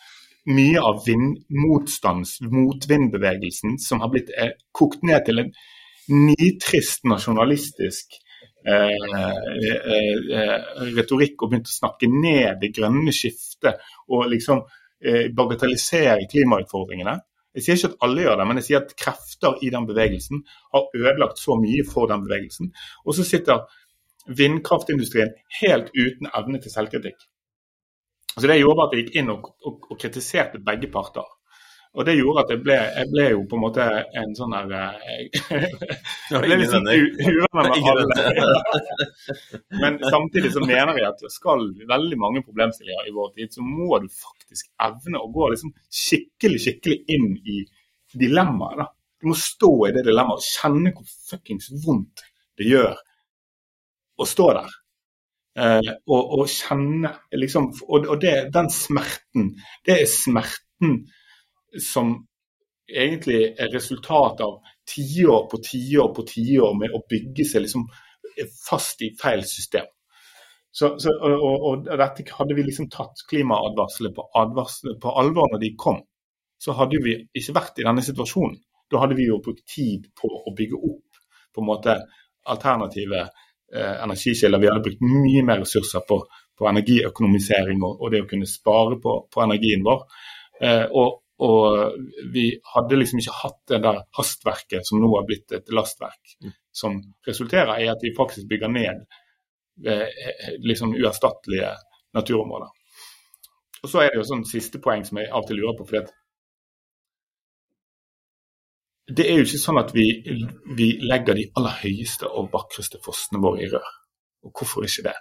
mye av vind, motstands, motvindbevegelsen, som har blitt eh, kokt ned til en nitrist nasjonalistisk eh, eh, eh, retorikk og begynt å snakke ned det grønne skiftet og liksom bagatellisere klimautfordringene. Jeg sier ikke at alle gjør det, men jeg sier at krefter i den bevegelsen har ødelagt så mye for den bevegelsen. Og så sitter vindkraftindustrien helt uten evne til selvkritikk. Så Det gjorde at jeg gikk inn og, og, og kritiserte begge parter. Og det gjorde at jeg ble, jeg ble jo på en måte en sånn der eh, Jeg ble litt sånn uvenner med alle. Men samtidig så mener jeg at skal veldig mange problemstillinger i vår tid, så må du faktisk evne å gå liksom skikkelig, skikkelig inn i dilemmaet. da. Du må stå i det dilemmaet og kjenne hvor fuckings vondt det gjør å stå der. Eh, og, og, kjenne liksom Og, og det, den smerten, det er smerten som egentlig er resultat av tiår på tiår på tiår med å bygge seg liksom fast i feil system. Så, så, og, og, dette hadde vi liksom tatt klimaadvarslene på, på, alvor når de kom, så hadde vi ikke vært i denne situasjonen. Da hadde vi jo brukt tid på å bygge opp på en måte alternative energikilder. Vi hadde brukt mye mer ressurser på, på energiøkonomisering og, og, det å kunne spare på, på energien vår. Eh, og, og vi hadde liksom ikke hatt det der hastverket som nå har blitt et lastverk, mm. som resulterer i at vi faktisk bygger ned eh, liksom uerstattelige naturområder. Og Så er det jo sånn siste poeng som jeg av og til lurer på. fordi at det er jo ikke sånn at vi, vi legger de aller høyeste og vakreste fossene våre i rør. Og hvorfor ikke det?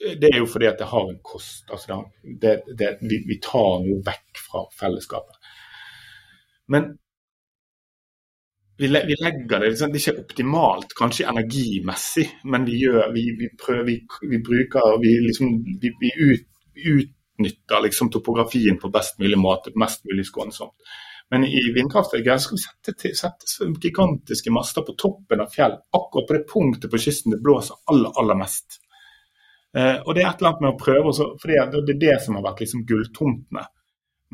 det er jo fordi at det har en kost. Altså det, det, vi, vi, tar noe vekk fra fellesskapet. Men vi, vi legger det liksom, Det er ikke optimalt, kanskje energimessig, men vi gjør Vi, vi prøver, vi, bruker Vi, liksom, vi ut, utnytter liksom topografien på best mulig måte, mest mulig skånsomt. Men i vindkraftverket skal vi sette, gigantiske master på toppen av fjell, akkurat på det punktet på kysten det blåser aller, aller mest. Eh, og det er et eller annet med å prøve, også, for det er det som har vært liksom gulltomtene.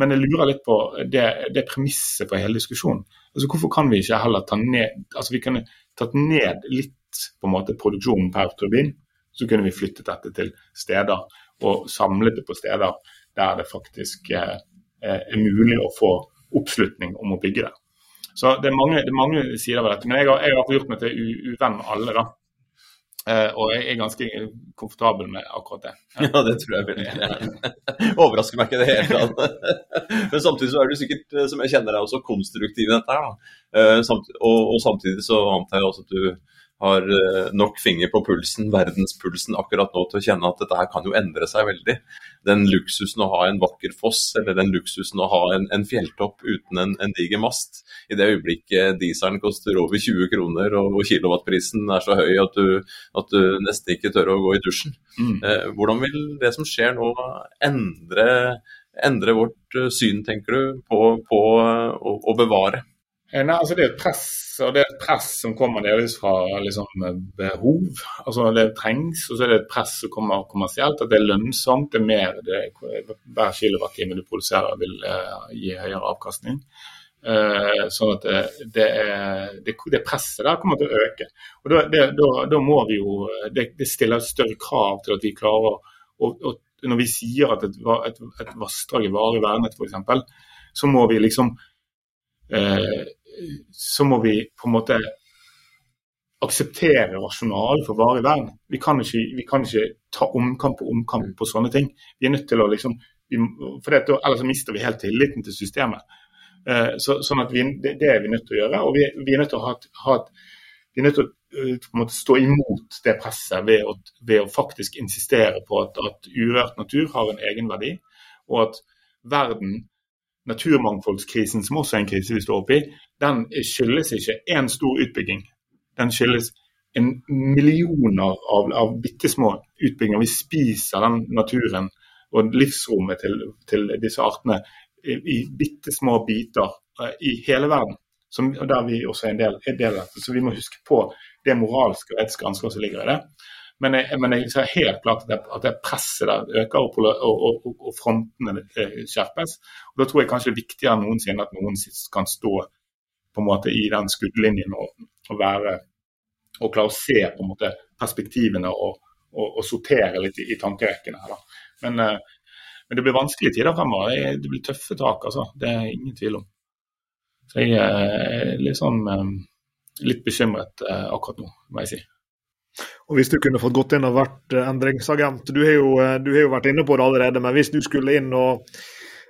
Men jeg lurer litt på det, det premisset for hele diskusjonen. Altså Hvorfor kan vi ikke heller ta ned altså vi kunne tatt ned litt på en måte produksjonen per turbin, så kunne vi flyttet dette til steder og samlet det på steder der det faktisk eh, er mulig å få oppslutning om å bygge det. Så det er mange, det er mange sider ved dette. Men jeg har, jeg har gjort meg til uvenn med alle. da. Uh, og jeg er ganske komfortabel med akkurat det. Ja, ja det tror jeg veldig. Overrasker meg ikke i det hele tatt. Men samtidig så er du sikkert, eh, som jeg kjenner deg, også konstruktiv i dette. her. Uh, samt, og, og, samtidig så antar jeg også at du har eh, nok finger på pulsen, verdenspulsen akkurat nå til å kjenne at dette her kan jo endre seg veldig. Den luksusen å ha en vakker foss, eller den luksusen å ha en, en fjelltopp uten en, en, diger mast. I det øyeblikket dieselen koster over 20 kroner og, og kilowattprisen er så høy at du, at du, nesten ikke tør å gå i dusjen. Mm. Eh, hvordan vil det som skjer nå endre, endre vårt eh, syn, tenker du, på, på å, å bevare? Eh, nei, altså Det er et press og det er et press som kommer delvis fra liksom, behov. altså Det trengs, og så er det et press som kommer kommersielt. At det er lønnsomt. det er mer, det, Hver kilowattime du produserer vil uh, gi høyere avkastning. Uh, sånn at det, det, er, det, presset der kommer til å øke. og Da, må vi jo, det, stiller større krav til at vi klarer å, å Når vi sier at et, et, et vassdrag er varig vernet, f.eks., så må vi liksom så må vi på en måte akseptere rasjonalet for varig vern. Vi kan, ikke, vi kan ikke ta omkamp på omkamp på sånne ting. Vi er nødt til å liksom, for det, Ellers mister vi helt tilliten til systemet. Eh, så, sånn at vi, det, det, er vi nødt til å gjøre. Og vi, vi er nødt til å ha, ha vi er nødt til å måte, stå imot det presset ved å, ved å faktisk insistere på at, at urørt natur har en egenverdi, og at verden naturmangfoldskrisen, som også er en krise vi står oppi, den skyldes ikke én stor utbygging. Den skyldes en millioner av, av bitte små utbygginger. Vi spiser den naturen og livsrommet til, til disse artene i, i bitte små biter uh, i hele verden. Som, der vi også er en del, er del av dette. Så vi må huske på det moralske og etiske ansvaret som ligger i det. Men jeg, men jeg ser helt klart at det, at det presset der øker og, og, og, og frontene eh, skjerpes. Og Da tror jeg kanskje det er viktigere enn noensinne at noen kan stå på en måte i den skuddlinjen og, og være og klare å se på en måte perspektivene og, sortere litt i, i tankerekkene. her da. Men, uh, men, det blir vanskelige tider fremover. Det blir tøffe tak, altså. Det er ingen tvil om. Så jeg er litt sånn litt bekymret akkurat nå, må jeg si. Og Hvis du kunne fått gått inn og vært endringsagent, du har, jo, du har jo vært inne på det allerede, men hvis du skulle inn og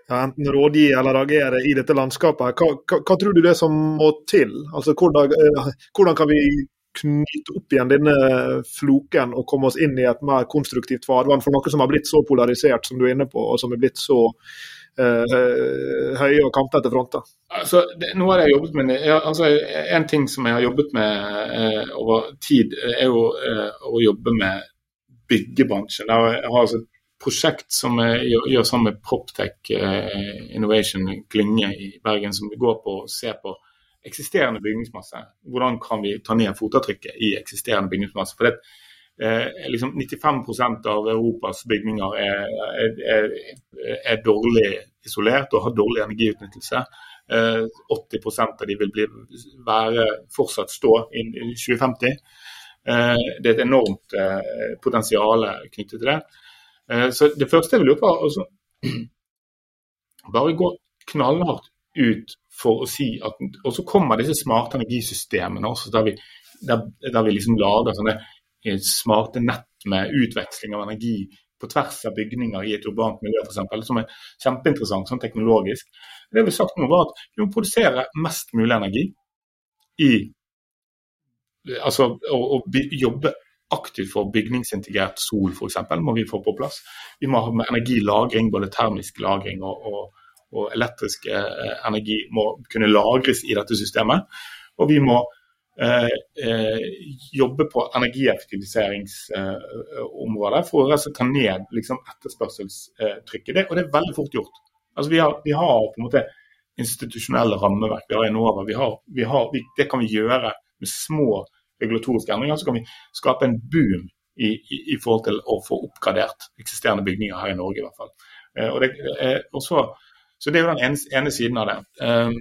ja, enten rådgi eller agere i dette landskapet. Hva, hva, hva, tror du det som må til? Altså, hvordan, eh, hvordan kan vi knyte opp igjen denne floken og komme oss inn i et mer konstruktivt farvann for noe som har blitt så polarisert som du er inne på, og som er blitt så høye og kantete fronter? Altså, det, av det jeg jobbet med, jeg, altså, En ting som jeg har jobbet med eh, over tid, er jo eh, å jobbe med byggebransjen. Jeg har altså et prosjekt som jeg gjør sammen med Proptech Innovation Klynge i Bergen, som går på å se på eksisterende bygningsmasse. Hvordan kan vi ta ned fotavtrykket i eksisterende bygningsmasse? For det, eh, liksom 95% av Europas bygninger er, er, er, dårlig isolert og har dårlig energiutnyttelse. Eh, 80% av de vil bli, være, fortsatt stå i 2050. Eh, det er et enormt eh, potensial knyttet til det. Eh, så Det første jeg vil gjøre, var å bare gå knallhardt ut for å si at Og så kommer disse smarte energisystemene også, der vi, der, der vi liksom lager sånne smarte nett med utveksling av energi på tvers av bygninger i et urbant miljø f.eks., som er kjempeinteressant sånn teknologisk. Det vi har sagt nå var at vi må produsere mest mulig energi i Altså å, jobbe aktivt for bygningsintegrert sol f.eks. må vi få på plass. Vi må ha med energilagring, både termisk lagring og, og og elektrisk eh, energi må kunne lagres i dette systemet. Og vi må jobbe på energieffektiviseringsområdet eh, for å ta ned liksom, etterspørselstrykket. Det, og det er veldig fort gjort. Altså, vi, har, vi har på en måte institusjonelle rammeverk. Vi har Enova. Vi har, vi har, det kan vi gjøre med små regulatoriske endringer. Så kan vi skape en boom i, i, i forhold til å få oppgradert eksisterende bygninger her i Norge i hvert fall. Eh, og, det, eh, og så så Det er jo den ene, ene siden av det. Um,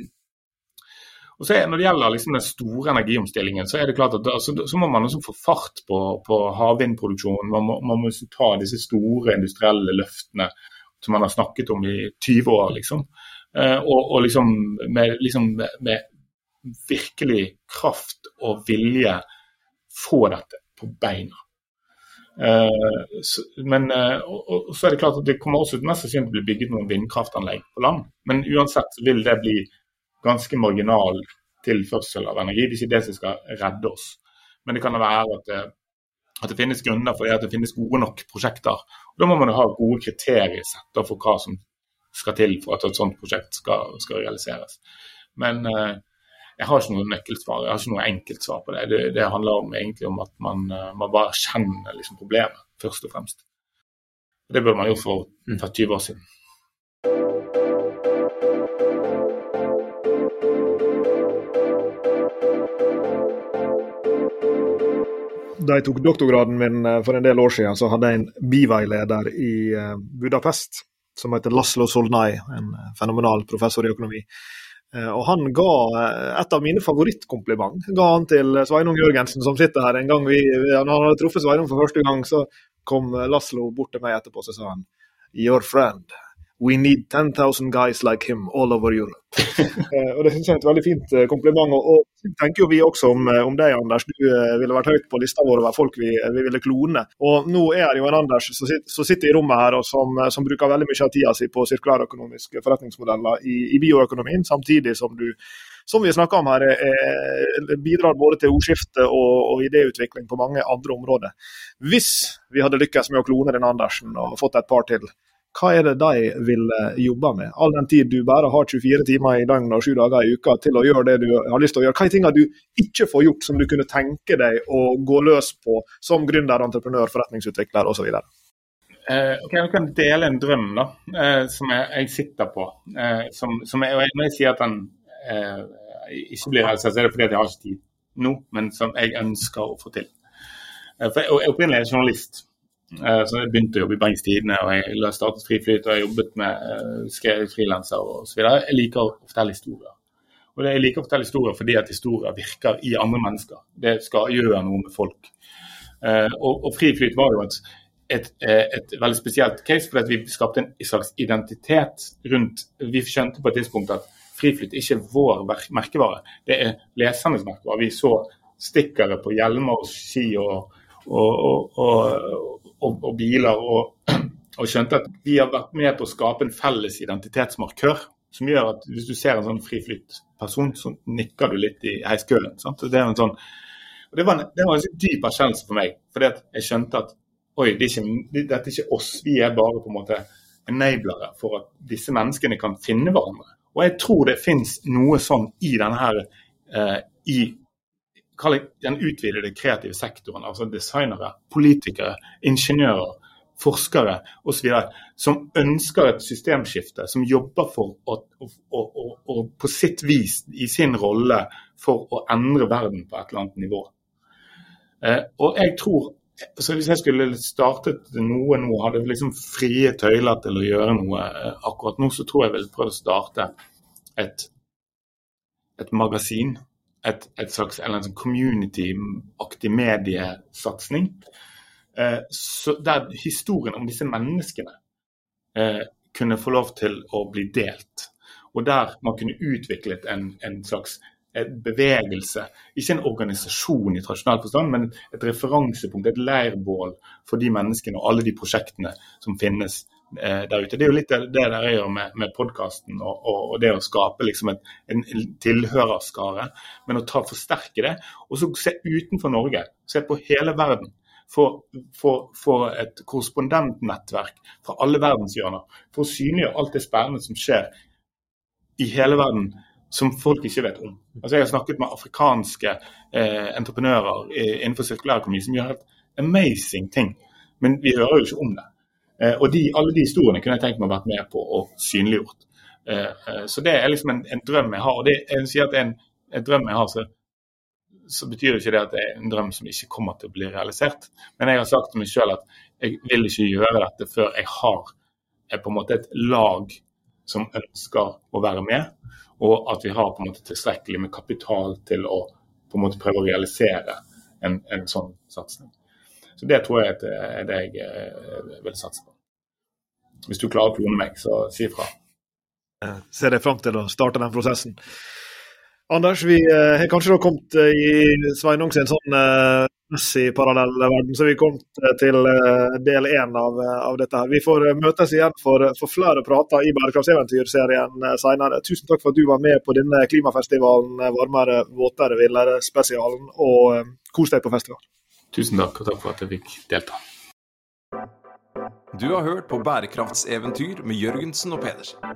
og så er, Når det gjelder liksom den store energiomstillingen, så er det klart at altså, så, må man liksom få fart på, på havvindproduksjonen. Man må, man må ta disse store industrielle løftene som man har snakket om i 20 år. liksom. Uh, og, og, liksom, med, liksom med, virkelig kraft og vilje få dette på beina. Eh, men uh, og, så er det klart at det kommer også mest sannsynlig til å bli bygget noen vindkraftanlegg på land. Men uansett vil det bli ganske marginal tilførsel av energi. Det er ikke det som skal redde oss. Men det kan være at det, at det finnes grunner for det, at det finnes gode nok prosjekter. Og Da må man ha gode kriterier sett for hva som skal til for at et sånt prosjekt skal, skal realiseres. Men uh, jeg har ikke noe nøkkelsvar, jeg har ikke noe enkelt svar på det. Det, det handler om, egentlig om at man, eh, man bare kjenner liksom problemet, først og fremst. Det burde man gjort for 20 mm. år siden. Da jeg tok doktorgraden min eh, for en del år siden, så hadde jeg en biveileder i eh, Budapest som heter Laslo Solnay, en fenomenal professor i økonomi. Eh, og han ga eh, et av mine favorittkompliment ga han til Sveinung Jørgensen, som sitter her. En gang vi, han hadde truffet Sveinung for første gang, så kom Laslo bort til meg etterpå og sa han Your friend. We need 10,000 guys like him all over Europe. Eh, og Det synes jeg er et veldig fint eh, kompliment. og, og tenker jo vi også om, eh, om deg, Anders. Du ville vært høyt på lista vår over folk vi, vi, ville klone. Og Nå er det jo en Anders som sitter, som sitter i rommet her og som, som, bruker veldig mye av tida si på sirkulærøkonomiske forretningsmodeller i, i bioøkonomien, samtidig som du som vi snakker om her, er, bidrar både til ordskifte og, og, idéutvikling på mange andre områder. Hvis vi hadde lykkes med å klone den Andersen og fått et par til, hva er det de vil eh, jobbe med? All den tid du bare har 24 timer i døgnet og 7 dager i uka til å gjøre det du har lyst til å gjøre. Hva er tingene du ikke får gjort som du kunne tenke deg å gå løs på som gründer, entreprenør, forretningsutvikler osv.? Eh, okay, Jeg kan dele en drøm da, eh, som jeg, jeg, sitter på. Eh, som, som jeg, når jeg sier at den ikke blir realisert, så er det fordi jeg har ikke tid nå, men som jeg ønsker å få til. for Jeg er opprinnelig journalist. Eh, så jeg begynte å jobbe i Bergens Tidende, og jeg startet Friflyt og jeg jobbet med uh, skrevet frilanser osv. Jeg liker å fortelle historier. Og det, Jeg liker å fortelle historier fordi at historier virker i andre mennesker. Det skal gjøre noe med folk. Uh, og, og Friflyt var jo et, et, et, veldig spesielt case, fordi vi skapte en slags identitet rundt Vi skjønte på et tidspunkt at Friflyt ikke er vår merkevare, det er lesernes merkevare. Vi så stikkere på hjelmer og ski og, og, og, og biler. Og, skjønte at vi har vært med på å skape en felles identitetsmarkør. Som gjør at hvis du ser en sånn fri flyt-person, så nikker du litt i heiskøen. Det, sånn, det var en, det var en dyp erkjennelse for meg. fordi jeg skjønte at oi, det er ikke, dette er ikke oss. Vi er bare på en måte enablere for at disse menneskene kan finne hverandre. Og jeg tror det finnes noe sånn i denne her, eh, i den utvidede kreative sektoren, altså designere, politikere, ingeniører, forskere osv. som ønsker et systemskifte, som jobber for å, å, å, å, på sitt vis, i sin rolle, for å endre verden på et eller annet nivå. Eh, og jeg tror så Hvis jeg skulle startet noe nå, hadde liksom frie tøyler til å gjøre noe eh, akkurat nå, så tror jeg jeg ville prøvd å starte et, et magasin. Et, et, slags sånn community-aktig mediesatsing. Eh, der historien om disse menneskene eh, kunne få lov til å bli delt. Og der man kunne utviklet en, en slags en bevegelse. Ikke en organisasjon i tradisjonell forstand, men et referansepunkt, et leirbål for de menneskene og alle de prosjektene som finnes eh, der ute. Det er jo litt det, dere gjør med, med podkasten og, og, og, det å skape liksom et, en tilhørerskare. Men å ta, forsterke det, og så se utenfor Norge. Se på hele verden. Få, et korrespondentnettverk fra alle verdenshjørner. For å synliggjøre alt det spennende som skjer i hele verden som folk ikke vet om. Altså Jeg har snakket med afrikanske eh, entreprenører innenfor sirkulærøkonomi som gjør helt amazing ting, men vi hører jo ikke om det. Eh, og de, Alle de historiene kunne jeg tenkt meg å vært med på og synliggjort. Eh, eh, så det er liksom en, en, drøm jeg har. og det, Jeg sier at en, en drøm jeg har, så, så, betyr ikke det at det er en drøm som ikke kommer til å bli realisert. Men jeg har sagt til meg sjøl at jeg vil ikke gjøre dette før jeg har på en måte et lag som ønsker å være med og at vi har på en måte tilstrekkelig med kapital til å på en måte prøve å realisere en, en sånn satsing. Så Det tror jeg er det jeg eh, vil satse på. Hvis du klarer å klone meg, så si ifra. Ser jeg fram til å starte den prosessen. Anders, vi eh, har kanskje da kommet eh, i Sveinung sin sånn Messi-parallellverden, så vi kom til del én av, av, dette. her. Vi får møtes igjen for, for flere prater i Bærekraftseventyr-serien senere. Tusen takk for at du var med på denne klimafestivalen, varmere, våtere, villere-spesialen, og kos deg på festival. Tusen takk, og takk for at jeg fikk delta. Du har hørt på Bærekraftseventyr med Jørgensen og Pedersen.